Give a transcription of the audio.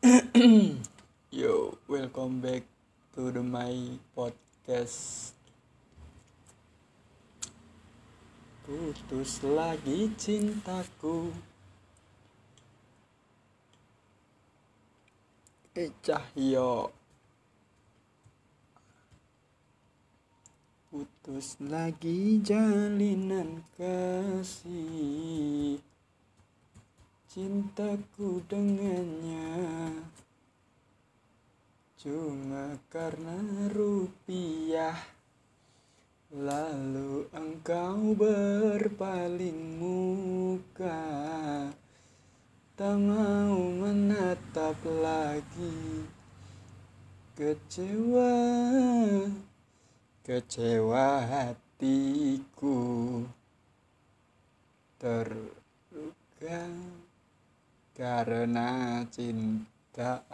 Yo, welcome back to the my podcast. Putus lagi cintaku. Eh Cahyo. Putus lagi jalinan kasih Cintaku dengannya Cuma karena rupiah Lalu engkau berpaling muka. Tak mau menatap lagi. Kecewa Kecewa hatiku. Terluka karena cinta